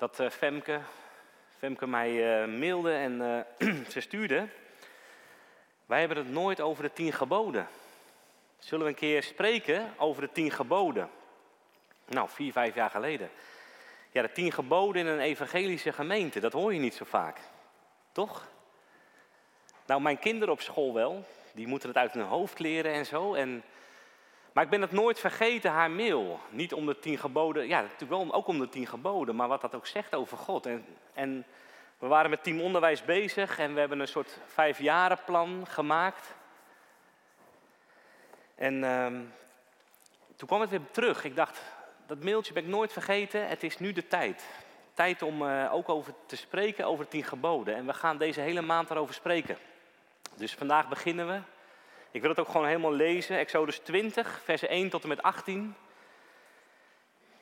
dat uh, Femke, Femke mij uh, mailde en uh, ze stuurde. Wij hebben het nooit over de tien geboden. Zullen we een keer spreken over de tien geboden? Nou, vier, vijf jaar geleden. Ja, de tien geboden in een evangelische gemeente, dat hoor je niet zo vaak. Toch? Nou, mijn kinderen op school wel. Die moeten het uit hun hoofd leren en zo. En maar ik ben het nooit vergeten, haar mail. Niet om de tien geboden, ja, natuurlijk wel ook om de tien geboden, maar wat dat ook zegt over God. En, en we waren met team onderwijs bezig en we hebben een soort vijfjarenplan gemaakt. En ehm, toen kwam het weer terug. Ik dacht, dat mailtje ben ik nooit vergeten. Het is nu de tijd. Tijd om uh, ook over te spreken over tien geboden. En we gaan deze hele maand daarover spreken. Dus vandaag beginnen we ik wil het ook gewoon helemaal lezen. Exodus 20, versen 1 tot en met 18.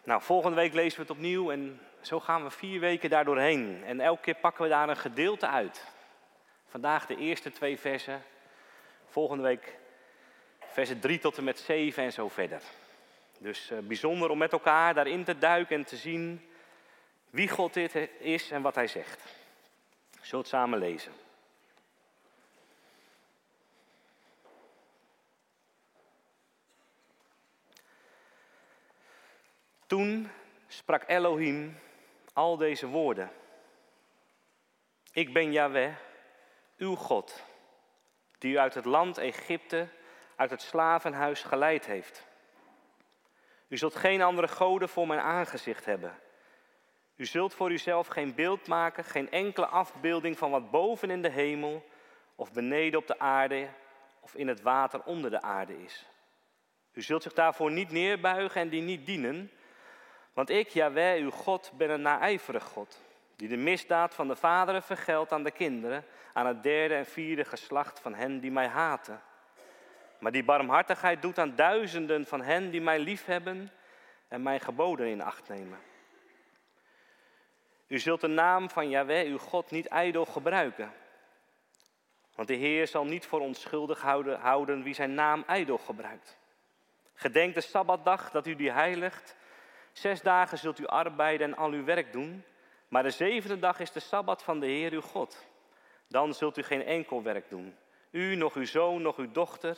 Nou, volgende week lezen we het opnieuw en zo gaan we vier weken daar doorheen. En elke keer pakken we daar een gedeelte uit. Vandaag de eerste twee versen. Volgende week versen 3 tot en met 7 en zo verder. Dus uh, bijzonder om met elkaar daarin te duiken en te zien wie God dit is en wat hij zegt. Zult samen lezen. Toen sprak Elohim al deze woorden. Ik ben Yahweh, uw God, die u uit het land Egypte, uit het slavenhuis geleid heeft. U zult geen andere goden voor mijn aangezicht hebben. U zult voor uzelf geen beeld maken, geen enkele afbeelding van wat boven in de hemel of beneden op de aarde of in het water onder de aarde is. U zult zich daarvoor niet neerbuigen en die niet dienen, want ik, Jaweh, uw God, ben een naijverig God, die de misdaad van de vaderen vergeldt aan de kinderen, aan het derde en vierde geslacht van hen die mij haten. Maar die barmhartigheid doet aan duizenden van hen die mij liefhebben en mijn geboden in acht nemen. U zult de naam van Jaweh, uw God, niet ijdel gebruiken. Want de Heer zal niet voor onschuldig houden, houden wie zijn naam ijdel gebruikt. Gedenk de Sabbatdag dat u die heiligt Zes dagen zult u arbeiden en al uw werk doen, maar de zevende dag is de Sabbat van de Heer uw God. Dan zult u geen enkel werk doen. U, nog uw zoon, nog uw dochter,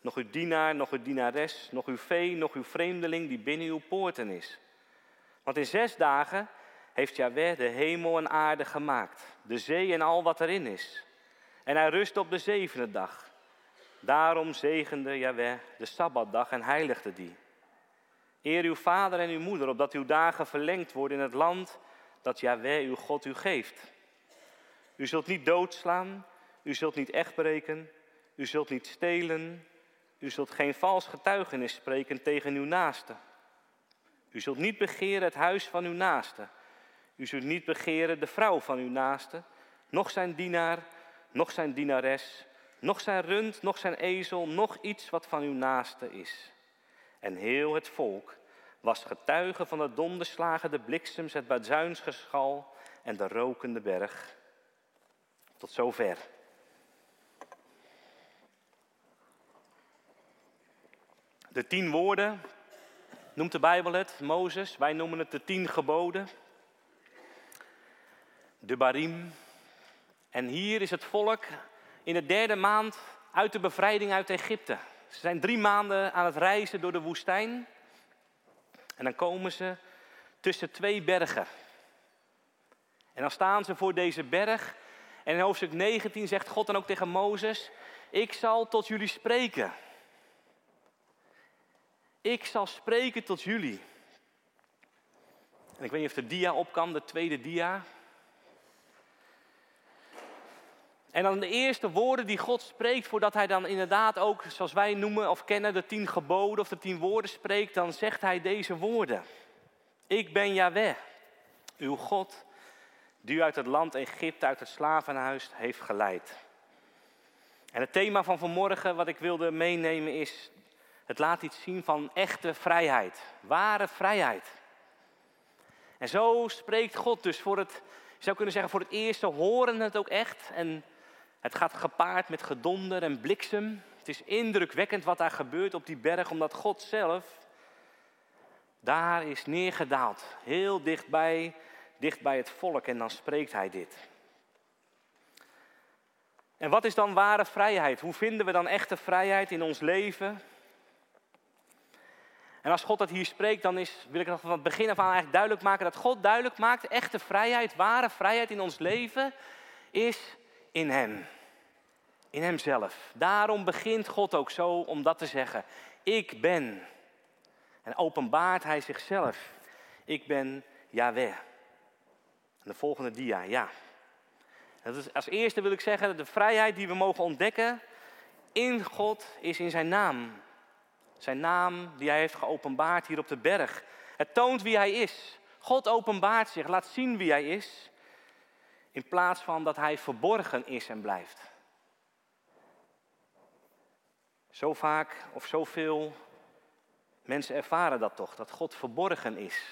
nog uw dienaar, nog uw dienares, nog uw vee, nog uw vreemdeling die binnen uw poorten is. Want in zes dagen heeft Yahweh de hemel en aarde gemaakt, de zee en al wat erin is. En hij rust op de zevende dag. Daarom zegende Yahweh de Sabbatdag en heiligde die. Eer uw vader en uw moeder, opdat uw dagen verlengd worden in het land dat Yahweh uw God u geeft. U zult niet doodslaan, u zult niet echt breken, u zult niet stelen, u zult geen vals getuigenis spreken tegen uw naaste. U zult niet begeren het huis van uw naaste. U zult niet begeren de vrouw van uw naaste, noch zijn dienaar, noch zijn dienares, noch zijn rund, noch zijn ezel, noch iets wat van uw naaste is. En heel het volk was getuige van de donderslagen, de bliksems, het bazuinsgeschal en de rokende berg. Tot zover. De tien woorden noemt de Bijbel het, Mozes. Wij noemen het de tien geboden. De barim. En hier is het volk in de derde maand uit de bevrijding uit Egypte. Ze zijn drie maanden aan het reizen door de woestijn. En dan komen ze tussen twee bergen. En dan staan ze voor deze berg. En in hoofdstuk 19 zegt God dan ook tegen Mozes: Ik zal tot jullie spreken. Ik zal spreken tot jullie. En ik weet niet of de dia op kan, de tweede dia. En dan de eerste woorden die God spreekt, voordat hij dan inderdaad ook, zoals wij noemen of kennen, de tien geboden of de tien woorden spreekt, dan zegt hij deze woorden. Ik ben Yahweh, uw God, die u uit het land Egypte, uit het slavenhuis heeft geleid. En het thema van vanmorgen wat ik wilde meenemen is, het laat iets zien van echte vrijheid, ware vrijheid. En zo spreekt God dus voor het, je zou kunnen zeggen, voor het eerste horen het ook echt en het gaat gepaard met gedonder en bliksem. Het is indrukwekkend wat daar gebeurt op die berg, omdat God zelf daar is neergedaald. Heel dichtbij dicht bij het volk en dan spreekt hij dit. En wat is dan ware vrijheid? Hoe vinden we dan echte vrijheid in ons leven? En als God dat hier spreekt, dan is, wil ik nog van het begin af aan eigenlijk duidelijk maken dat God duidelijk maakt, echte vrijheid, ware vrijheid in ons leven, is in Hem. In Hemzelf. Daarom begint God ook zo om dat te zeggen. Ik ben. En openbaart Hij zichzelf. Ik ben Yahweh. En de volgende dia, ja. Dat is, als eerste wil ik zeggen, de vrijheid die we mogen ontdekken in God is in zijn naam. Zijn naam die hij heeft geopenbaard hier op de berg. Het toont wie hij is. God openbaart zich, laat zien wie hij is. In plaats van dat hij verborgen is en blijft. Zo vaak of zoveel mensen ervaren dat toch, dat God verborgen is.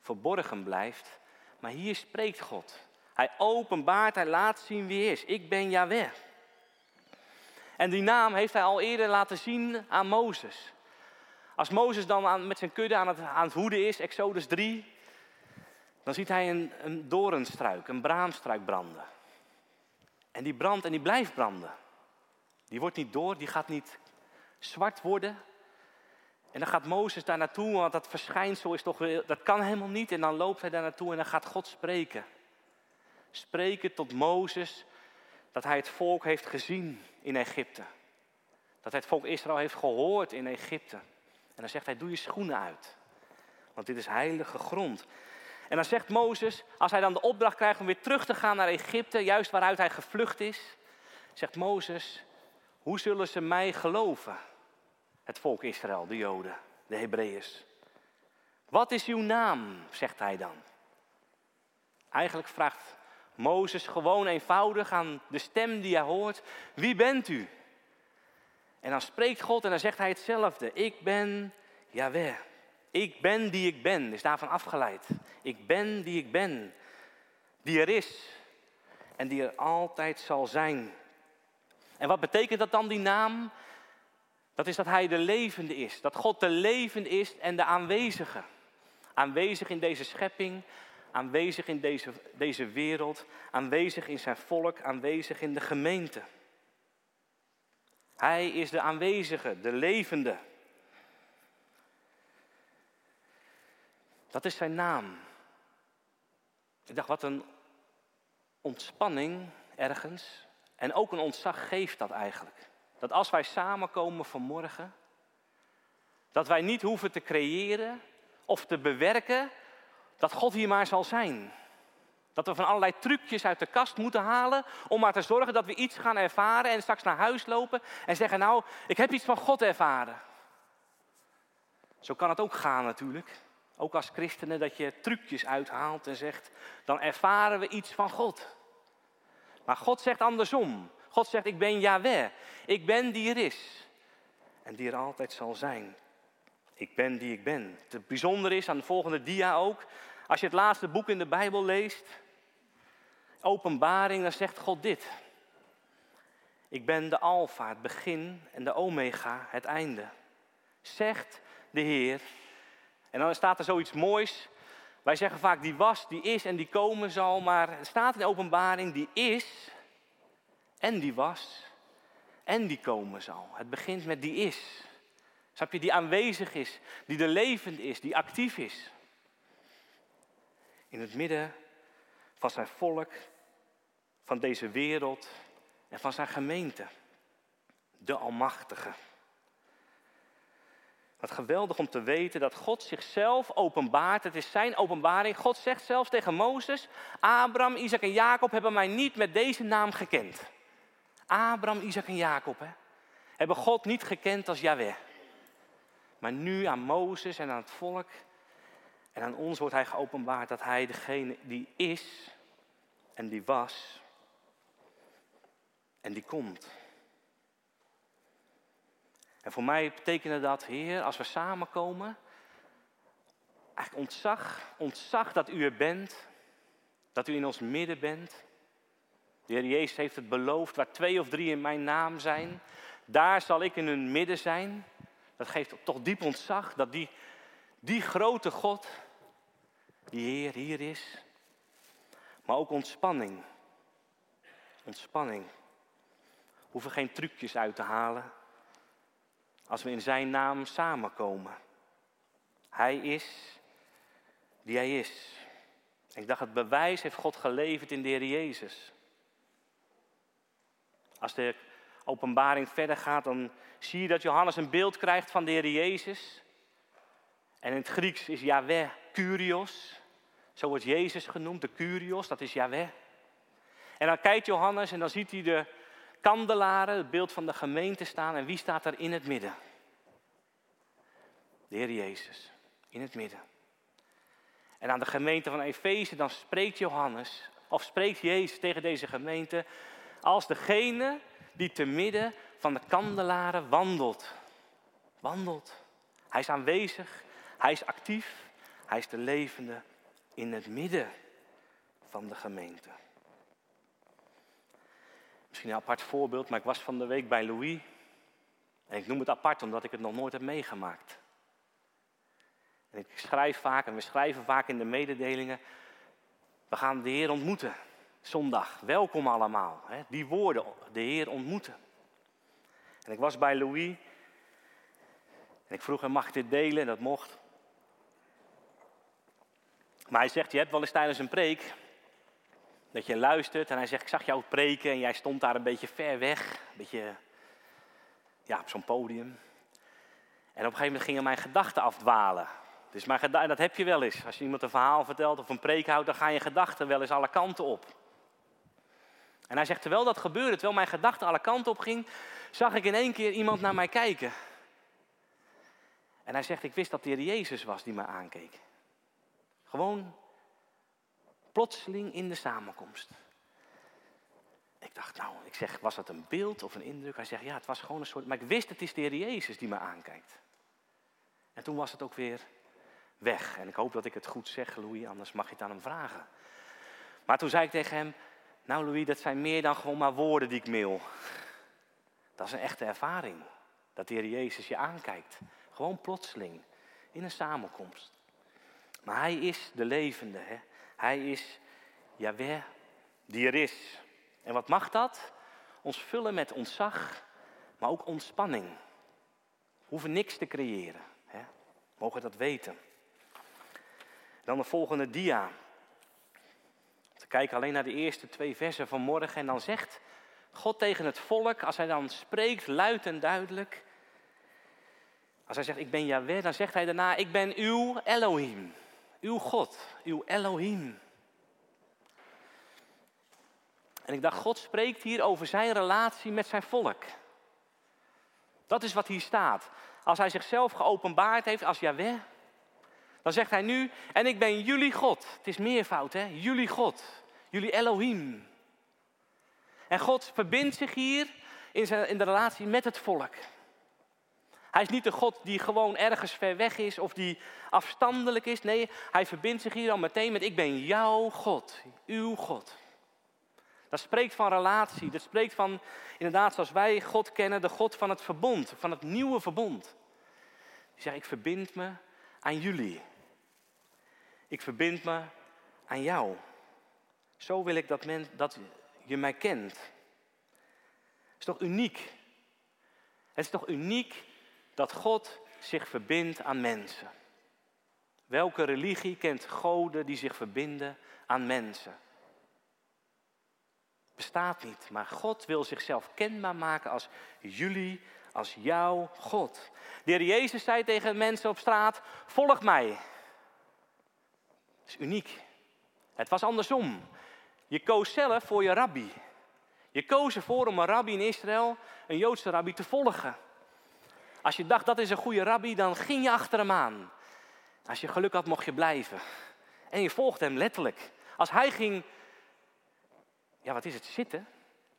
Verborgen blijft. Maar hier spreekt God. Hij openbaart, hij laat zien wie hij is. Ik ben Yahweh. En die naam heeft hij al eerder laten zien aan Mozes. Als Mozes dan met zijn kudde aan het, aan het hoeden is, Exodus 3, dan ziet hij een, een dorenstruik, een braamstruik branden. En die brandt en die blijft branden. Die wordt niet door, die gaat niet zwart worden. En dan gaat Mozes daar naartoe, want dat verschijnsel is toch weer, dat kan helemaal niet. En dan loopt hij daar naartoe en dan gaat God spreken. Spreken tot Mozes dat hij het volk heeft gezien in Egypte. Dat hij het volk Israël heeft gehoord in Egypte. En dan zegt hij, doe je schoenen uit. Want dit is heilige grond. En dan zegt Mozes, als hij dan de opdracht krijgt om weer terug te gaan naar Egypte, juist waaruit hij gevlucht is, zegt Mozes, hoe zullen ze mij geloven? Het volk Israël, de Joden, de Hebreeërs. Wat is uw naam, zegt hij dan. Eigenlijk vraagt Mozes gewoon eenvoudig aan de stem die hij hoort, wie bent u? En dan spreekt God en dan zegt hij hetzelfde. Ik ben Yahweh. Ik ben die ik ben. Is daarvan afgeleid. Ik ben die ik ben. Die er is. En die er altijd zal zijn. En wat betekent dat dan, die naam? Dat is dat hij de levende is. Dat God de levende is en de aanwezige. Aanwezig in deze schepping. Aanwezig in deze, deze wereld. Aanwezig in zijn volk. Aanwezig in de gemeente. Hij is de aanwezige, de levende. Dat is zijn naam. Ik dacht, wat een ontspanning ergens. En ook een ontzag geeft dat eigenlijk. Dat als wij samenkomen vanmorgen, dat wij niet hoeven te creëren of te bewerken dat God hier maar zal zijn. Dat we van allerlei trucjes uit de kast moeten halen om maar te zorgen dat we iets gaan ervaren en straks naar huis lopen en zeggen, nou, ik heb iets van God ervaren. Zo kan het ook gaan natuurlijk. Ook als christenen dat je trucjes uithaalt en zegt, dan ervaren we iets van God. Maar God zegt andersom. God zegt, ik ben Yahweh. Ik ben die er is. En die er altijd zal zijn. Ik ben die ik ben. Het bijzondere is aan de volgende dia ook, als je het laatste boek in de Bijbel leest, openbaring, dan zegt God dit. Ik ben de Alfa, het begin en de Omega, het einde. Zegt de Heer. En dan staat er zoiets moois. Wij zeggen vaak die was, die is en die komen zal. Maar er staat in de openbaring die is en die was en die komen zal. Het begint met die is. Snap je, die aanwezig is, die er levend is, die actief is. In het midden van zijn volk, van deze wereld en van zijn gemeente. De Almachtige. Wat geweldig om te weten dat God zichzelf openbaart. Het is zijn openbaring. God zegt zelfs tegen Mozes: Abraham, Isaac en Jacob hebben mij niet met deze naam gekend. Abraham, Isaac en Jacob hè, hebben God niet gekend als Yahweh. Maar nu aan Mozes en aan het volk en aan ons wordt hij geopenbaard dat hij degene die is en die was en die komt. En voor mij betekende dat, Heer, als we samenkomen, eigenlijk ontzag, ontzag dat u er bent, dat u in ons midden bent. De Heer Jezus heeft het beloofd, waar twee of drie in mijn naam zijn, daar zal ik in hun midden zijn. Dat geeft toch diep ontzag dat die, die grote God, die Heer hier is, Maar ook ontspanning. Ontspanning. We hoeven geen trucjes uit te halen als we in Zijn naam samenkomen. Hij is die Hij is. Ik dacht, het bewijs heeft God geleverd in de Heer Jezus. Als de openbaring verder gaat, dan zie je dat Johannes een beeld krijgt van de Heer Jezus. En in het Grieks is Yahweh Curios. Zo wordt Jezus genoemd, de Curios, dat is Yahweh. En dan kijkt Johannes en dan ziet hij de kandelaren, het beeld van de gemeente staan. En wie staat er in het midden? De Heer Jezus, in het midden. En aan de gemeente van Efeze, dan spreekt Johannes, of spreekt Jezus tegen deze gemeente, als degene die te midden van de kandelaren wandelt. Wandelt. Hij is aanwezig, hij is actief, hij is de levende in het midden van de gemeente. Misschien een apart voorbeeld, maar ik was van de week bij Louis. En ik noem het apart omdat ik het nog nooit heb meegemaakt. En ik schrijf vaak en we schrijven vaak in de mededelingen. We gaan de Heer ontmoeten. Zondag. Welkom allemaal. Hè? Die woorden, de Heer ontmoeten. En ik was bij Louis. En ik vroeg hem, mag ik dit delen? En dat mocht. Maar hij zegt, je hebt wel eens tijdens een preek dat je luistert en hij zegt, ik zag jou preken en jij stond daar een beetje ver weg, een beetje ja, op zo'n podium. En op een gegeven moment gingen mijn gedachten afdwalen. Dus mijn en dat heb je wel eens. Als je iemand een verhaal vertelt of een preek houdt, dan gaan je gedachten wel eens alle kanten op. En hij zegt, terwijl dat gebeurde, terwijl mijn gedachten alle kanten op ging, zag ik in één keer iemand naar mij kijken. En hij zegt, ik wist dat de Jezus was die mij aankeek. Gewoon plotseling in de samenkomst. Ik dacht, nou, ik zeg, was dat een beeld of een indruk? Hij zegt, ja, het was gewoon een soort, maar ik wist, het is de Heer Jezus die me aankijkt. En toen was het ook weer weg. En ik hoop dat ik het goed zeg, Louis, anders mag je het aan hem vragen. Maar toen zei ik tegen hem, nou Louis, dat zijn meer dan gewoon maar woorden die ik mail. Dat is een echte ervaring. Dat de Heer Jezus je aankijkt. Gewoon plotseling. In een samenkomst. Maar Hij is de levende. Hè? Hij is Yahweh die er is. En wat mag dat? Ons vullen met ontzag, maar ook ontspanning. We hoeven niks te creëren. Hè? We mogen dat weten. Dan de volgende dia. We kijken alleen naar de eerste twee versen van morgen en dan zegt God tegen het volk, als hij dan spreekt luid en duidelijk, als hij zegt ik ben Yahweh, dan zegt hij daarna ik ben uw Elohim, uw God, uw Elohim. En ik dacht, God spreekt hier over zijn relatie met zijn volk. Dat is wat hier staat. Als hij zichzelf geopenbaard heeft als Yahweh, dan zegt hij nu, en ik ben jullie God. Het is meervoud, hè? Jullie God. Jullie Elohim. En God verbindt zich hier in, zijn, in de relatie met het volk. Hij is niet de God die gewoon ergens ver weg is of die afstandelijk is. Nee, hij verbindt zich hier al meteen met: Ik ben jouw God, uw God. Dat spreekt van relatie. Dat spreekt van, inderdaad, zoals wij God kennen, de God van het verbond, van het nieuwe verbond. Die zegt: Ik verbind me aan jullie. Ik verbind me aan jou. Zo wil ik dat, men, dat je mij kent. Het is toch uniek? Het is toch uniek dat God zich verbindt aan mensen? Welke religie kent goden die zich verbinden aan mensen? Bestaat niet, maar God wil zichzelf kenbaar maken als jullie, als jouw God. De heer Jezus zei tegen mensen op straat: Volg mij. Dat is uniek. Het was andersom. Je koos zelf voor je rabbi. Je koos ervoor om een rabbi in Israël, een Joodse rabbi, te volgen. Als je dacht dat is een goede rabbi, dan ging je achter hem aan. Als je geluk had, mocht je blijven. En je volgde hem letterlijk. Als hij ging, ja wat is het, zitten,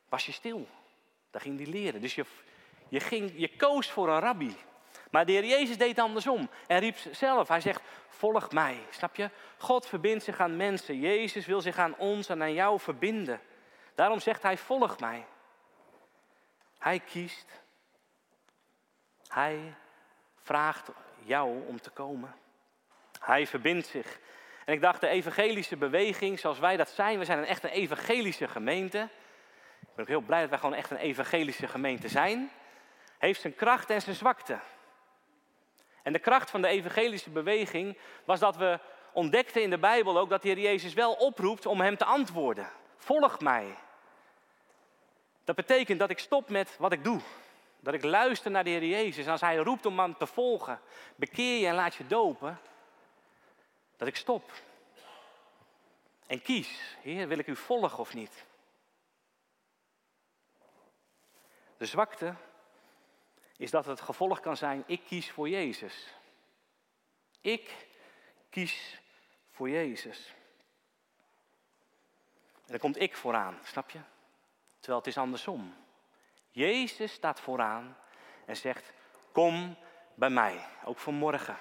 was je stil. Dan ging hij leren. Dus je, je, ging, je koos voor een rabbi. Maar de Heer Jezus deed andersom. En riep zelf, hij zegt, volg mij. Snap je? God verbindt zich aan mensen. Jezus wil zich aan ons en aan jou verbinden. Daarom zegt hij, volg mij. Hij kiest. Hij vraagt jou om te komen. Hij verbindt zich. En ik dacht, de evangelische beweging, zoals wij dat zijn, we zijn een echt een evangelische gemeente. Ik ben ook heel blij dat wij gewoon echt een evangelische gemeente zijn. Heeft zijn kracht en zijn zwakte. En de kracht van de evangelische beweging was dat we ontdekten in de Bijbel ook dat de Heer Jezus wel oproept om hem te antwoorden. Volg mij. Dat betekent dat ik stop met wat ik doe. Dat ik luister naar de Heer Jezus. En als Hij roept om hem te volgen, bekeer je en laat je dopen. Dat ik stop. En kies, Heer, wil ik u volgen of niet? De zwakte is dat het gevolg kan zijn, ik kies voor Jezus. Ik kies voor Jezus. En dan komt ik vooraan, snap je? Terwijl het is andersom. Jezus staat vooraan en zegt, kom bij mij, ook vanmorgen.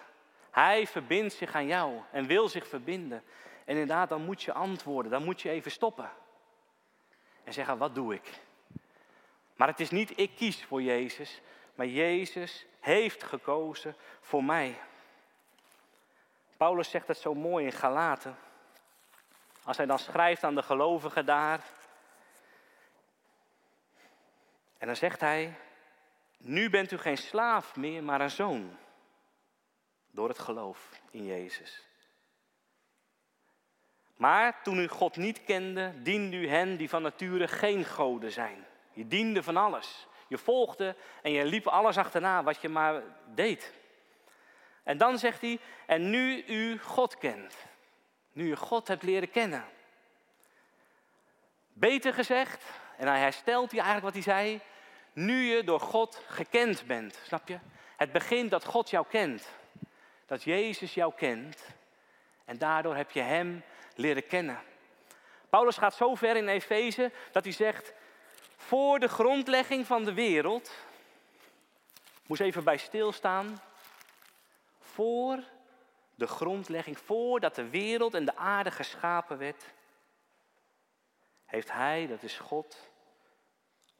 Hij verbindt zich aan jou en wil zich verbinden. En inderdaad, dan moet je antwoorden, dan moet je even stoppen. En zeggen, wat doe ik? Maar het is niet ik kies voor Jezus, maar Jezus heeft gekozen voor mij. Paulus zegt het zo mooi in Galaten. Als hij dan schrijft aan de gelovigen daar. En dan zegt hij, nu bent u geen slaaf meer, maar een zoon. Door het geloof in Jezus. Maar toen u God niet kende, diende u hen die van nature geen goden zijn. Je diende van alles. Je volgde en je liep alles achterna wat je maar deed. En dan zegt hij, en nu u God kent. Nu je God hebt leren kennen. Beter gezegd, en hij herstelt hij eigenlijk wat hij zei, nu je door God gekend bent. Snap je? Het begint dat God jou kent. Dat Jezus jou kent. En daardoor heb je Hem leren kennen. Paulus gaat zo ver in Efeze dat hij zegt, voor de grondlegging van de wereld, moest even bij stilstaan, voor de grondlegging, voordat de wereld en de aarde geschapen werd, heeft Hij, dat is God,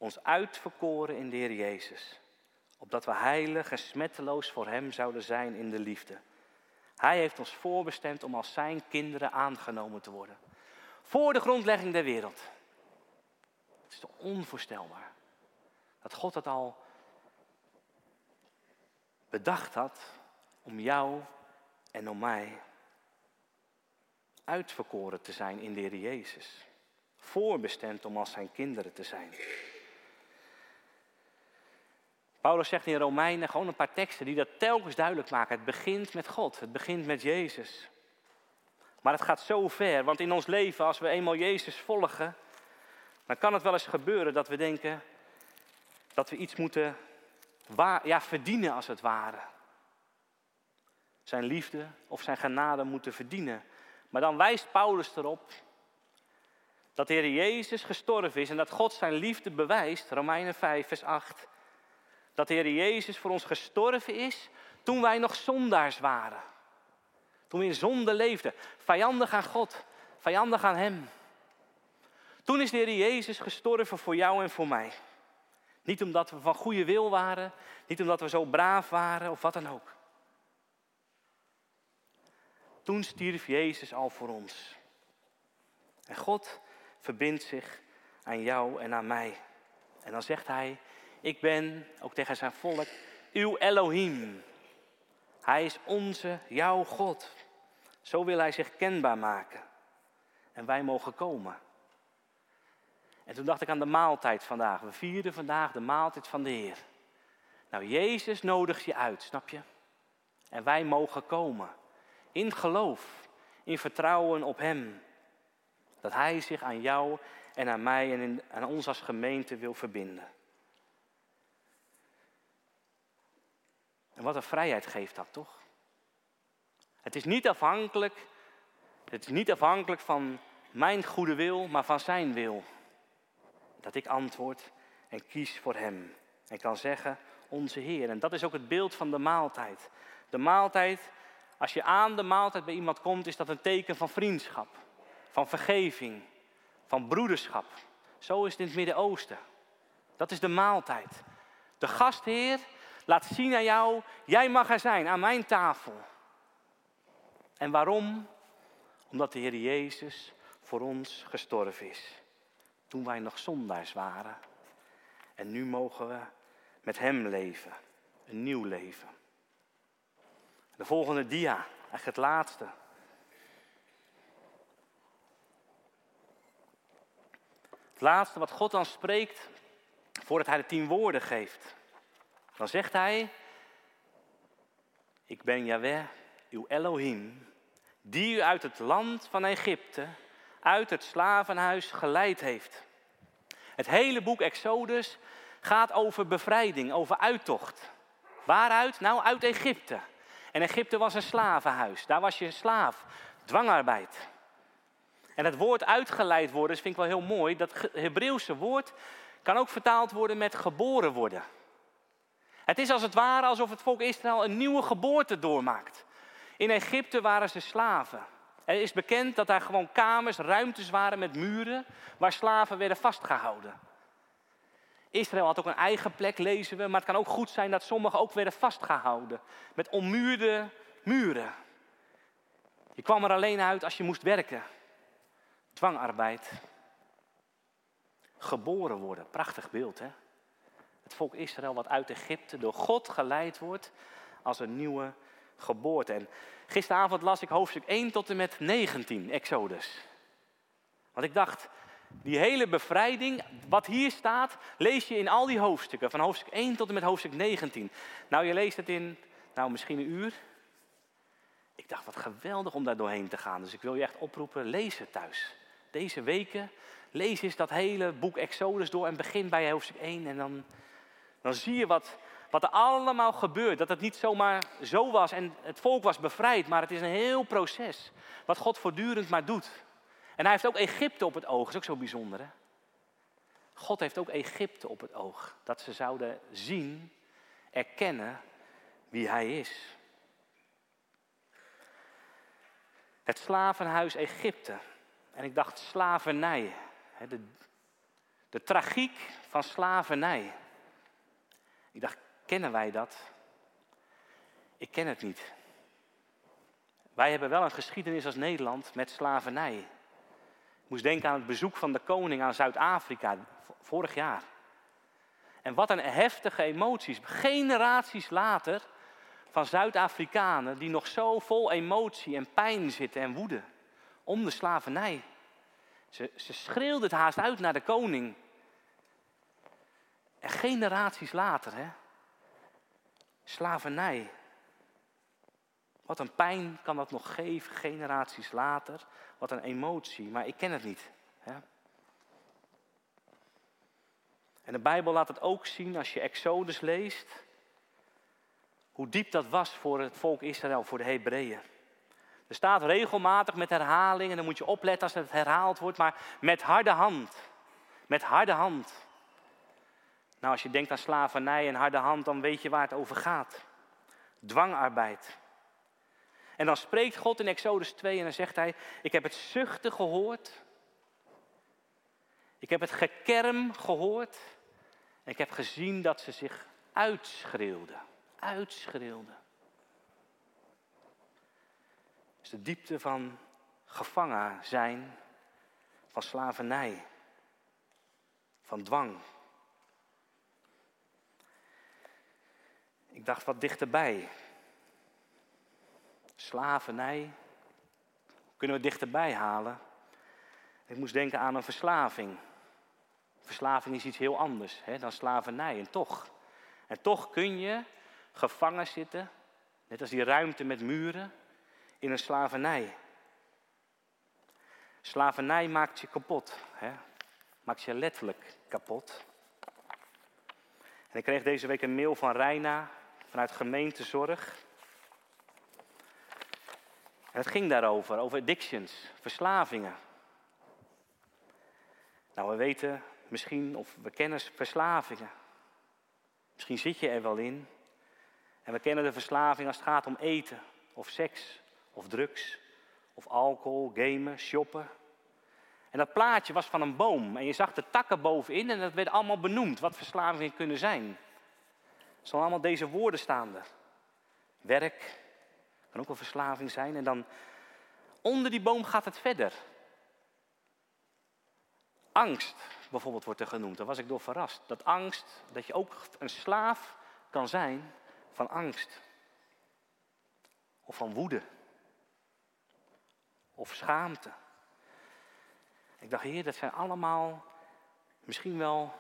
ons uitverkoren in de Heer Jezus. Opdat we heilig en smetteloos voor Hem zouden zijn in de liefde. Hij heeft ons voorbestemd om als Zijn kinderen aangenomen te worden. Voor de grondlegging der wereld. Het is toch onvoorstelbaar. Dat God dat al bedacht had om jou en om mij uitverkoren te zijn in de Heer Jezus. Voorbestemd om als zijn kinderen te zijn. Paulus zegt in Romeinen gewoon een paar teksten die dat telkens duidelijk maken. Het begint met God, het begint met Jezus. Maar het gaat zo ver, want in ons leven, als we eenmaal Jezus volgen, dan kan het wel eens gebeuren dat we denken dat we iets moeten ja, verdienen als het ware. Zijn liefde of zijn genade moeten verdienen. Maar dan wijst Paulus erop dat de Heer Jezus gestorven is en dat God zijn liefde bewijst, Romeinen 5, vers 8. Dat de Heer Jezus voor ons gestorven is toen wij nog zondaars waren. Toen we in zonde leefden, vijandig aan God, vijandig aan Hem. Toen is de Heer Jezus gestorven voor jou en voor mij. Niet omdat we van goede wil waren, niet omdat we zo braaf waren of wat dan ook. Toen stierf Jezus al voor ons. En God verbindt zich aan jou en aan mij. En dan zegt hij, ik ben, ook tegen zijn volk, uw Elohim. Hij is onze, jouw God. Zo wil hij zich kenbaar maken. En wij mogen komen. En toen dacht ik aan de maaltijd vandaag. We vierden vandaag de maaltijd van de Heer. Nou, Jezus nodigt je uit, snap je? En wij mogen komen. In geloof, in vertrouwen op Hem. Dat Hij zich aan jou en aan mij en aan ons als gemeente wil verbinden. Wat een vrijheid geeft dat toch? Het is niet afhankelijk, het is niet afhankelijk van mijn goede wil, maar van Zijn wil. Dat ik antwoord en kies voor Hem. En kan zeggen, onze Heer. En dat is ook het beeld van de maaltijd. De maaltijd, als je aan de maaltijd bij iemand komt, is dat een teken van vriendschap, van vergeving, van broederschap. Zo is het in het Midden-Oosten. Dat is de maaltijd. De gastheer laat zien aan jou, jij mag er zijn, aan mijn tafel. En waarom? Omdat de Heer Jezus voor ons gestorven is. Toen wij nog zondaars waren. En nu mogen we met Hem leven. Een nieuw leven. De volgende dia, eigenlijk het laatste. Het laatste wat God dan spreekt voordat Hij de tien woorden geeft. Dan zegt Hij, ik ben Yahweh, uw Elohim, die u uit het land van Egypte, uit het slavenhuis geleid heeft. Het hele boek Exodus gaat over bevrijding, over uittocht. Waaruit? Nou, uit Egypte. En Egypte was een slavenhuis. Daar was je slaaf. Dwangarbeid. En het woord uitgeleid worden, dat vind ik wel heel mooi. Dat Hebreeuwse woord kan ook vertaald worden met geboren worden. Het is als het ware alsof het volk Israël een nieuwe geboorte doormaakt. In Egypte waren ze slaven. Er is bekend dat daar gewoon kamers, ruimtes waren met muren waar slaven werden vastgehouden. Israël had ook een eigen plek, lezen we, maar het kan ook goed zijn dat sommigen ook werden vastgehouden met ommuurde muren. Je kwam er alleen uit als je moest werken. Dwangarbeid. Geboren worden, prachtig beeld hè. Volk Israël wat uit Egypte door God geleid wordt als een nieuwe geboorte. En gisteravond las ik hoofdstuk 1 tot en met 19, Exodus. Want ik dacht, die hele bevrijding, wat hier staat, lees je in al die hoofdstukken. Van hoofdstuk 1 tot en met hoofdstuk 19. Nou, je leest het in, nou misschien een uur. Ik dacht, wat geweldig om daar doorheen te gaan. Dus ik wil je echt oproepen, lees het thuis. Deze weken, lees eens dat hele boek Exodus door en begin bij hoofdstuk 1. En dan, dan zie je wat, wat er allemaal gebeurt. Dat het niet zomaar zo was en het volk was bevrijd, maar het is een heel proces. Wat God voortdurend maar doet. En hij heeft ook Egypte op het oog, dat is ook zo bijzonder. Hè? God heeft ook Egypte op het oog. Dat ze zouden zien, erkennen wie hij is. Het slavenhuis Egypte. En ik dacht slavernij. De, de tragiek van slavernij. Ik dacht, kennen wij dat? Ik ken het niet. Wij hebben wel een geschiedenis als Nederland met slavernij. Ik moest denken aan het bezoek van de koning aan Zuid-Afrika vorig jaar. En wat een heftige emoties. Generaties later van Zuid-Afrikanen die nog zo vol emotie en pijn zitten en woede om de slavernij. Ze, ze schreeuwden het haast uit naar de koning. En generaties later, hè? Slavernij. Wat een pijn kan dat nog geven, generaties later. Wat een emotie, maar ik ken het niet. Hè? En de Bijbel laat het ook zien als je Exodus leest. Hoe diep dat was voor het volk Israël, voor de Hebreeën. Er staat regelmatig met herhaling, en dan moet je opletten als het herhaald wordt, maar met harde hand. Met harde hand. Nou, als je denkt aan slavernij en harde hand, dan weet je waar het over gaat. Dwangarbeid. En dan spreekt God in Exodus 2 en dan zegt hij: Ik heb het zuchten gehoord. Ik heb het gekerm gehoord. En ik heb gezien dat ze zich uitschreeuwden. Uitschreeuwden. is de diepte van gevangen zijn, van slavernij, van dwang. Ik dacht wat dichterbij. Slavernij. Kunnen we dichterbij halen? Ik moest denken aan een verslaving. Verslaving is iets heel anders hè, dan slavernij. En toch. En toch kun je gevangen zitten, net als die ruimte met muren, in een slavernij. Slavernij maakt je kapot. Hè? Maakt je letterlijk kapot. En ik kreeg deze week een mail van Reina vanuit gemeentezorg. En het ging daarover, over addictions, verslavingen. Nou, we weten misschien, of we kennen verslavingen. Misschien zit je er wel in. En we kennen de verslaving als het gaat om eten, of seks, of drugs, of alcohol, gamen, shoppen. En dat plaatje was van een boom en je zag de takken bovenin en dat werd allemaal benoemd wat verslavingen kunnen zijn. Zijn allemaal deze woorden staan er. Werk kan ook een verslaving zijn. En dan Onder die boom gaat het verder. Angst bijvoorbeeld wordt er genoemd. Daar was ik door verrast. Dat angst, dat je ook een slaaf kan zijn van angst. Of van woede. Of schaamte. Ik dacht, heer, dat zijn allemaal misschien wel,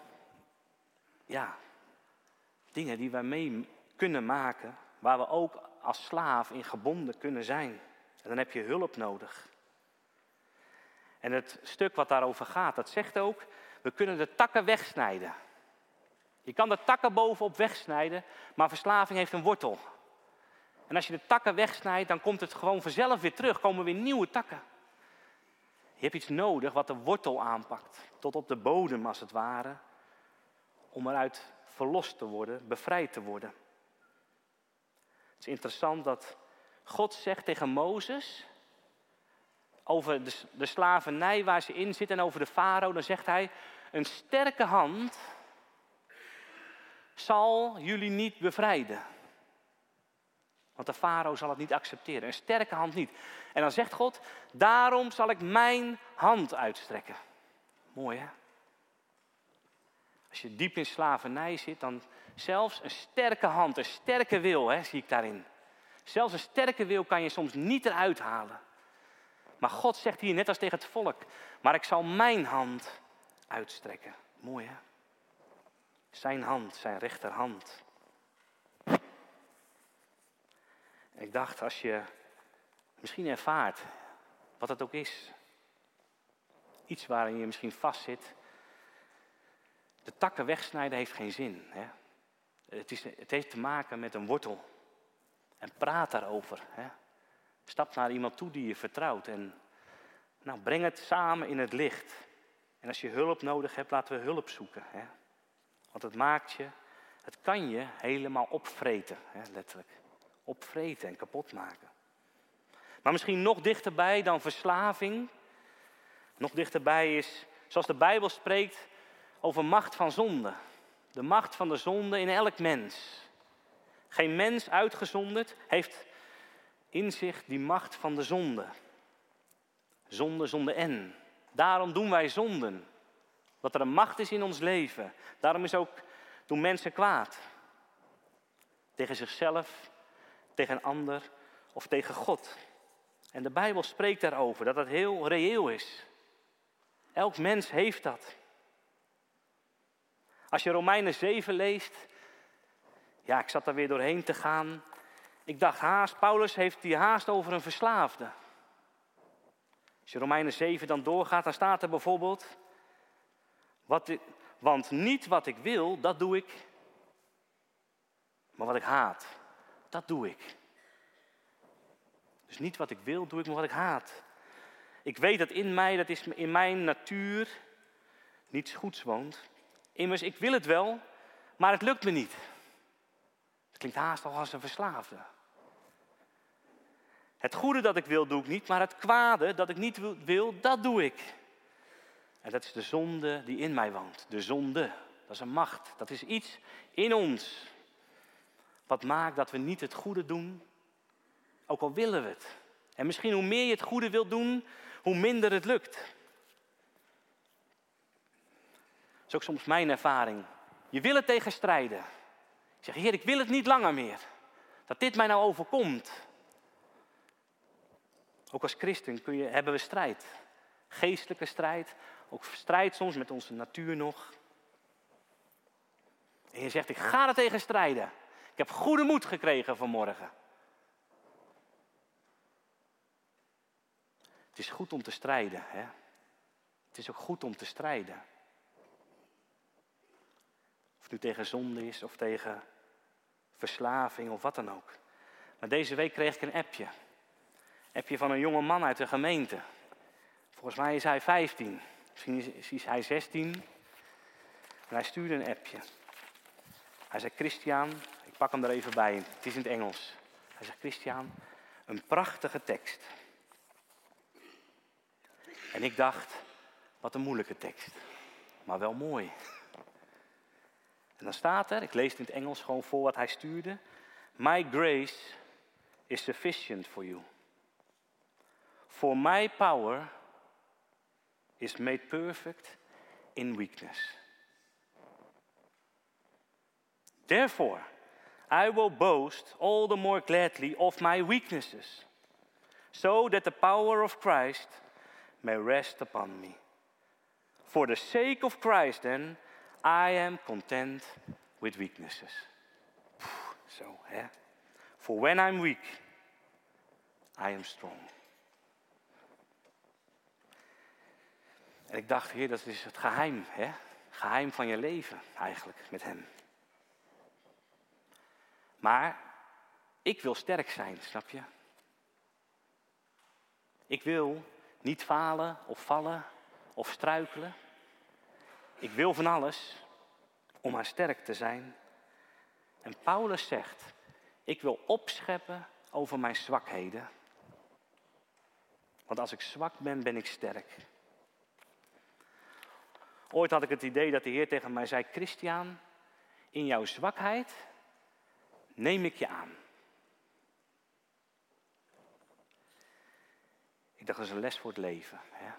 ja, dingen die wij mee kunnen maken. Waar we ook als slaaf in gebonden kunnen zijn. En dan heb je hulp nodig. En het stuk wat daarover gaat, dat zegt ook, we kunnen de takken wegsnijden. Je kan de takken bovenop wegsnijden, maar verslaving heeft een wortel. En als je de takken wegsnijdt, dan komt het gewoon vanzelf weer terug, komen weer nieuwe takken. Je hebt iets nodig wat de wortel aanpakt, tot op de bodem als het ware, om eruit verlost te worden, bevrijd te worden. Het is interessant dat God zegt tegen Mozes over de, slavernij waar ze in zitten en over de farao, dan zegt hij, een sterke hand zal jullie niet bevrijden. Want de farao zal het niet accepteren. Een sterke hand niet. En dan zegt God, daarom zal ik mijn hand uitstrekken. Mooi hè? Als je diep in slavernij zit, dan zelfs een sterke hand, een sterke wil, hè, zie ik daarin. Zelfs een sterke wil kan je soms niet eruit halen. Maar God zegt hier net als tegen het volk, maar ik zal mijn hand uitstrekken. Mooi hè? Zijn hand, zijn rechterhand. Ik dacht, als je misschien ervaart, wat het ook is, iets waarin je misschien vastzit, de takken wegsnijden heeft geen zin. Hè? Het, is, het heeft te maken met een wortel. En praat daarover. Hè? Stap naar iemand toe die je vertrouwt en nou, breng het samen in het licht. En als je hulp nodig hebt, laten we hulp zoeken. Hè? Want het maakt je, het kan je helemaal opvreten, hè, letterlijk. Opvreten en kapot maken. Maar misschien nog dichterbij dan verslaving. Nog dichterbij is, zoals de Bijbel spreekt, over macht van zonde. De macht van de zonde in elk mens. Geen mens uitgezonderd heeft in zich die macht van de zonde. Zonde, zonde en. Daarom doen wij zonden. Dat er een macht is in ons leven. Daarom is ook, doen mensen kwaad. Tegen zichzelf, tegen een ander of tegen God. En de Bijbel spreekt daarover, dat dat heel reëel is. Elk mens heeft dat. Als je Romeinen 7 leest, ja, ik zat daar weer doorheen te gaan. Ik dacht haast, Paulus heeft die haast over een verslaafde. Als je Romeinen 7 dan doorgaat, dan staat er bijvoorbeeld, wat want niet wat ik wil, dat doe ik, maar wat ik haat, dat doe ik. Dus niet wat ik wil, doe ik, maar wat ik haat. Ik weet dat in mij, dat is in mijn natuur, niets goeds woont. Immers, ik wil het wel, maar het lukt me niet. Het klinkt haast al als een verslaafde. Het goede dat ik wil, doe ik niet, maar het kwade dat ik niet wil, dat doe ik. En dat is de zonde die in mij woont. De zonde, dat is een macht. Dat is iets in ons. Wat maakt dat we niet het goede doen, ook al willen we het. En misschien hoe meer je het goede wilt doen, hoe minder het lukt. Dat is ook soms mijn ervaring. Je wil het tegenstrijden. Ik zeg, Heer, ik wil het niet langer meer. Dat dit mij nou overkomt. Ook als christen kun je, hebben we strijd. Geestelijke strijd, ook strijd soms met onze natuur nog. En je zegt, ik ga er tegen strijden. Ik heb goede moed gekregen vanmorgen. Het is goed om te strijden. Hè? Het is ook goed om te strijden. Nu tegen zonde is of tegen verslaving of wat dan ook. Maar deze week kreeg ik een appje. Appje van een jonge man uit de gemeente. Volgens mij is hij 15. Misschien is hij 16. En hij stuurde een appje. Hij zei, Christian, ik pak hem er even bij. Het is in het Engels. Hij zegt, Christian, een prachtige tekst. En ik dacht, wat een moeilijke tekst. Maar wel mooi. En dan staat er, ik lees het in het Engels gewoon voor wat hij stuurde. My grace is sufficient for you. For my power is made perfect in weakness. Therefore, I will boast all the more gladly of my weaknesses, so that the power of Christ may rest upon me. For the sake of Christ, then, I am content with weaknesses. So, yeah. For when I'm weak, I am strong. En ik dacht, Heer, dat is het geheim, hè? Geheim van je leven eigenlijk met Hem. Maar ik wil sterk zijn, snap je? Ik wil niet falen of vallen of struikelen. Ik wil van alles om maar sterk te zijn. En Paulus zegt, ik wil opscheppen over mijn zwakheden. Want als ik zwak ben, ben ik sterk. Ooit had ik het idee dat de Heer tegen mij zei: Christian, in jouw zwakheid neem ik je aan. Ik dacht, dat is een les voor het leven. Hè?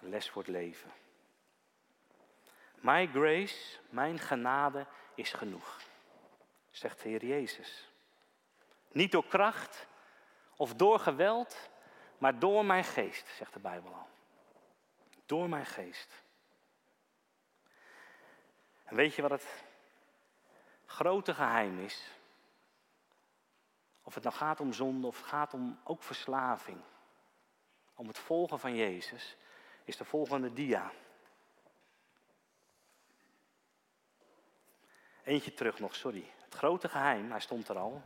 Een les voor het leven. My grace, mijn genade is genoeg, zegt de Heer Jezus. Niet door kracht of door geweld, maar door mijn geest, zegt de Bijbel al. Door mijn geest. En weet je wat het grote geheim is? Of het nou gaat om zonde of gaat om ook verslaving. Om het volgen van Jezus, is de volgende dia. Eentje terug nog, sorry. Het grote geheim, hij stond er al.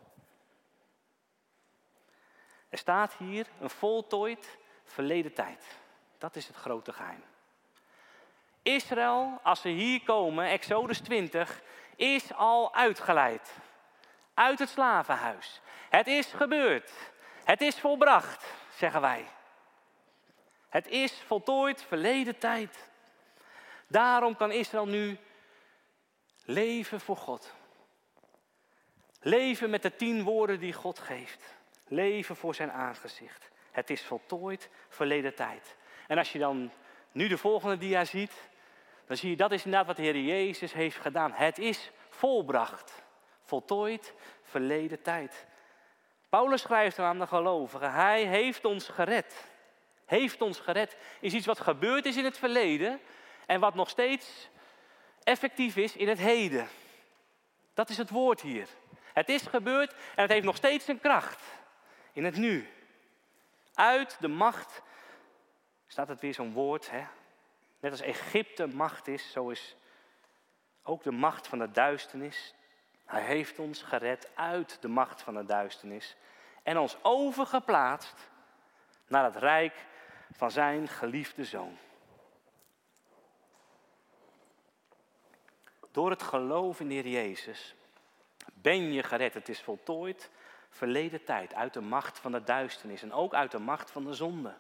Er staat hier een voltooid verleden tijd. Dat is het grote geheim. Israël, als ze hier komen, Exodus 20, is al uitgeleid. Uit het slavenhuis. Het is gebeurd. Het is volbracht, zeggen wij. Het is voltooid verleden tijd. Daarom kan Israël nu leven voor God. Leven met de tien woorden die God geeft. Leven voor zijn aangezicht. Het is voltooid verleden tijd. En als je dan nu de volgende dia ziet, dan zie je dat is inderdaad wat de Heer Jezus heeft gedaan. Het is volbracht. Voltooid verleden tijd. Paulus schrijft aan de gelovigen, hij heeft ons gered. Heeft ons gered is iets wat gebeurd is in het verleden en wat nog steeds effectief is in het heden. Dat is het woord hier. Het is gebeurd en het heeft nog steeds een kracht in het nu. Uit de macht, staat het weer zo'n woord, hè? net als Egypte macht is, zo is ook de macht van de duisternis. Hij heeft ons gered uit de macht van de duisternis en ons overgeplaatst naar het rijk van zijn geliefde zoon. Door het geloof in de Heer Jezus ben je gered. Het is voltooid verleden tijd uit de macht van de duisternis en ook uit de macht van de zonde.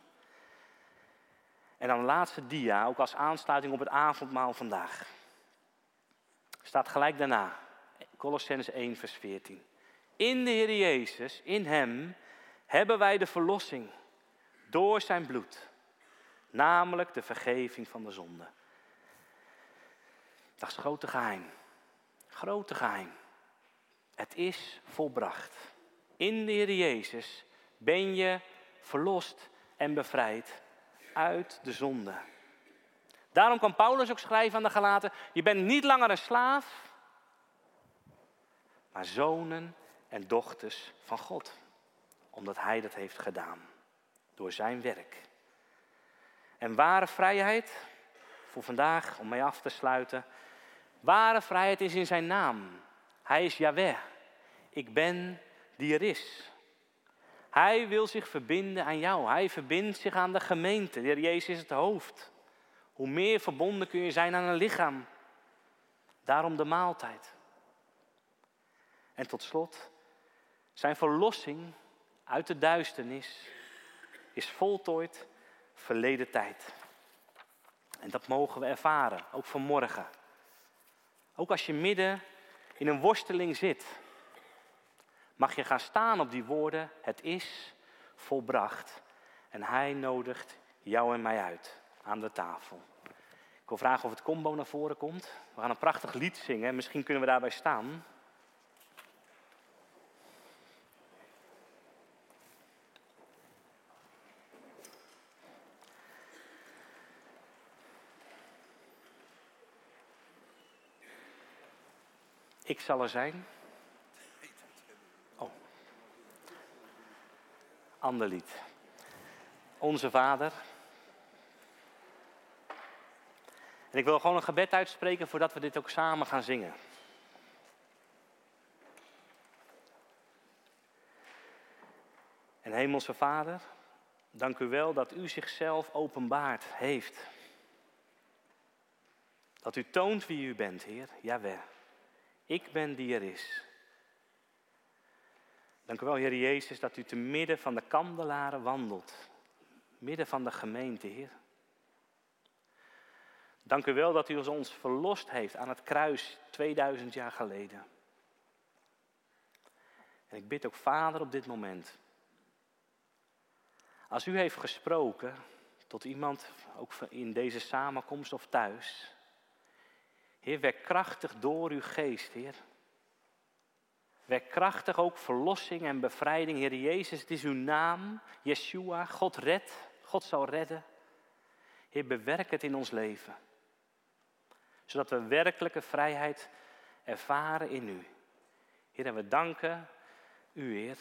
En dan laatste dia, ook als aansluiting op het avondmaal vandaag. Staat gelijk daarna, Colossens 1, vers 14. In de Heer Jezus, in Hem, hebben wij de verlossing door Zijn bloed. Namelijk de vergeving van de zonde. Dat is grote geheim. Grote geheim. Het is volbracht. In de Heer Jezus ben je verlost en bevrijd uit de zonde. Daarom kan Paulus ook schrijven aan de Galaten: Je bent niet langer een slaaf, maar zonen en dochters van God. Omdat Hij dat heeft gedaan. Door Zijn werk. En ware vrijheid, voor vandaag, om mee af te sluiten. Ware vrijheid is in Zijn naam. Hij is Yahweh. Ik ben die er is. Hij wil zich verbinden aan jou. Hij verbindt zich aan de gemeente. De Heer Jezus is het hoofd. Hoe meer verbonden kun je zijn aan een lichaam. Daarom de maaltijd. En tot slot, zijn verlossing uit de duisternis is voltooid verleden tijd. En dat mogen we ervaren, ook vanmorgen. Ook als je midden in een worsteling zit, mag je gaan staan op die woorden, het is volbracht. En Hij nodigt jou en mij uit aan de tafel. Ik wil vragen of het combo naar voren komt. We gaan een prachtig lied zingen. Misschien kunnen we daarbij staan. Ik zal er zijn. Oh. Ander lied. Onze Vader. En ik wil gewoon een gebed uitspreken voordat we dit ook samen gaan zingen. En Hemelse Vader, dank u wel dat u zichzelf openbaard heeft. Dat u toont wie u bent, Heer, jawel. Ik ben die er is. Dank u wel, Heer Jezus, dat u te midden van de kandelaren wandelt. Midden van de gemeente, Heer. Dank u wel dat u ons verlost heeft aan het kruis 2000 jaar geleden. En ik bid ook, Vader, op dit moment. Als u heeft gesproken tot iemand, ook in deze samenkomst of thuis. Heer, werk krachtig door uw geest, Heer. Werk krachtig ook verlossing en bevrijding, Heer Jezus. Het is uw naam, Yeshua. God redt, God zal redden. Heer, bewerk het in ons leven. Zodat we werkelijke vrijheid ervaren in u. Heer, en we danken u, Heer,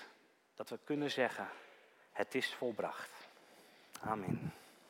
dat we kunnen zeggen, het is volbracht. Amen.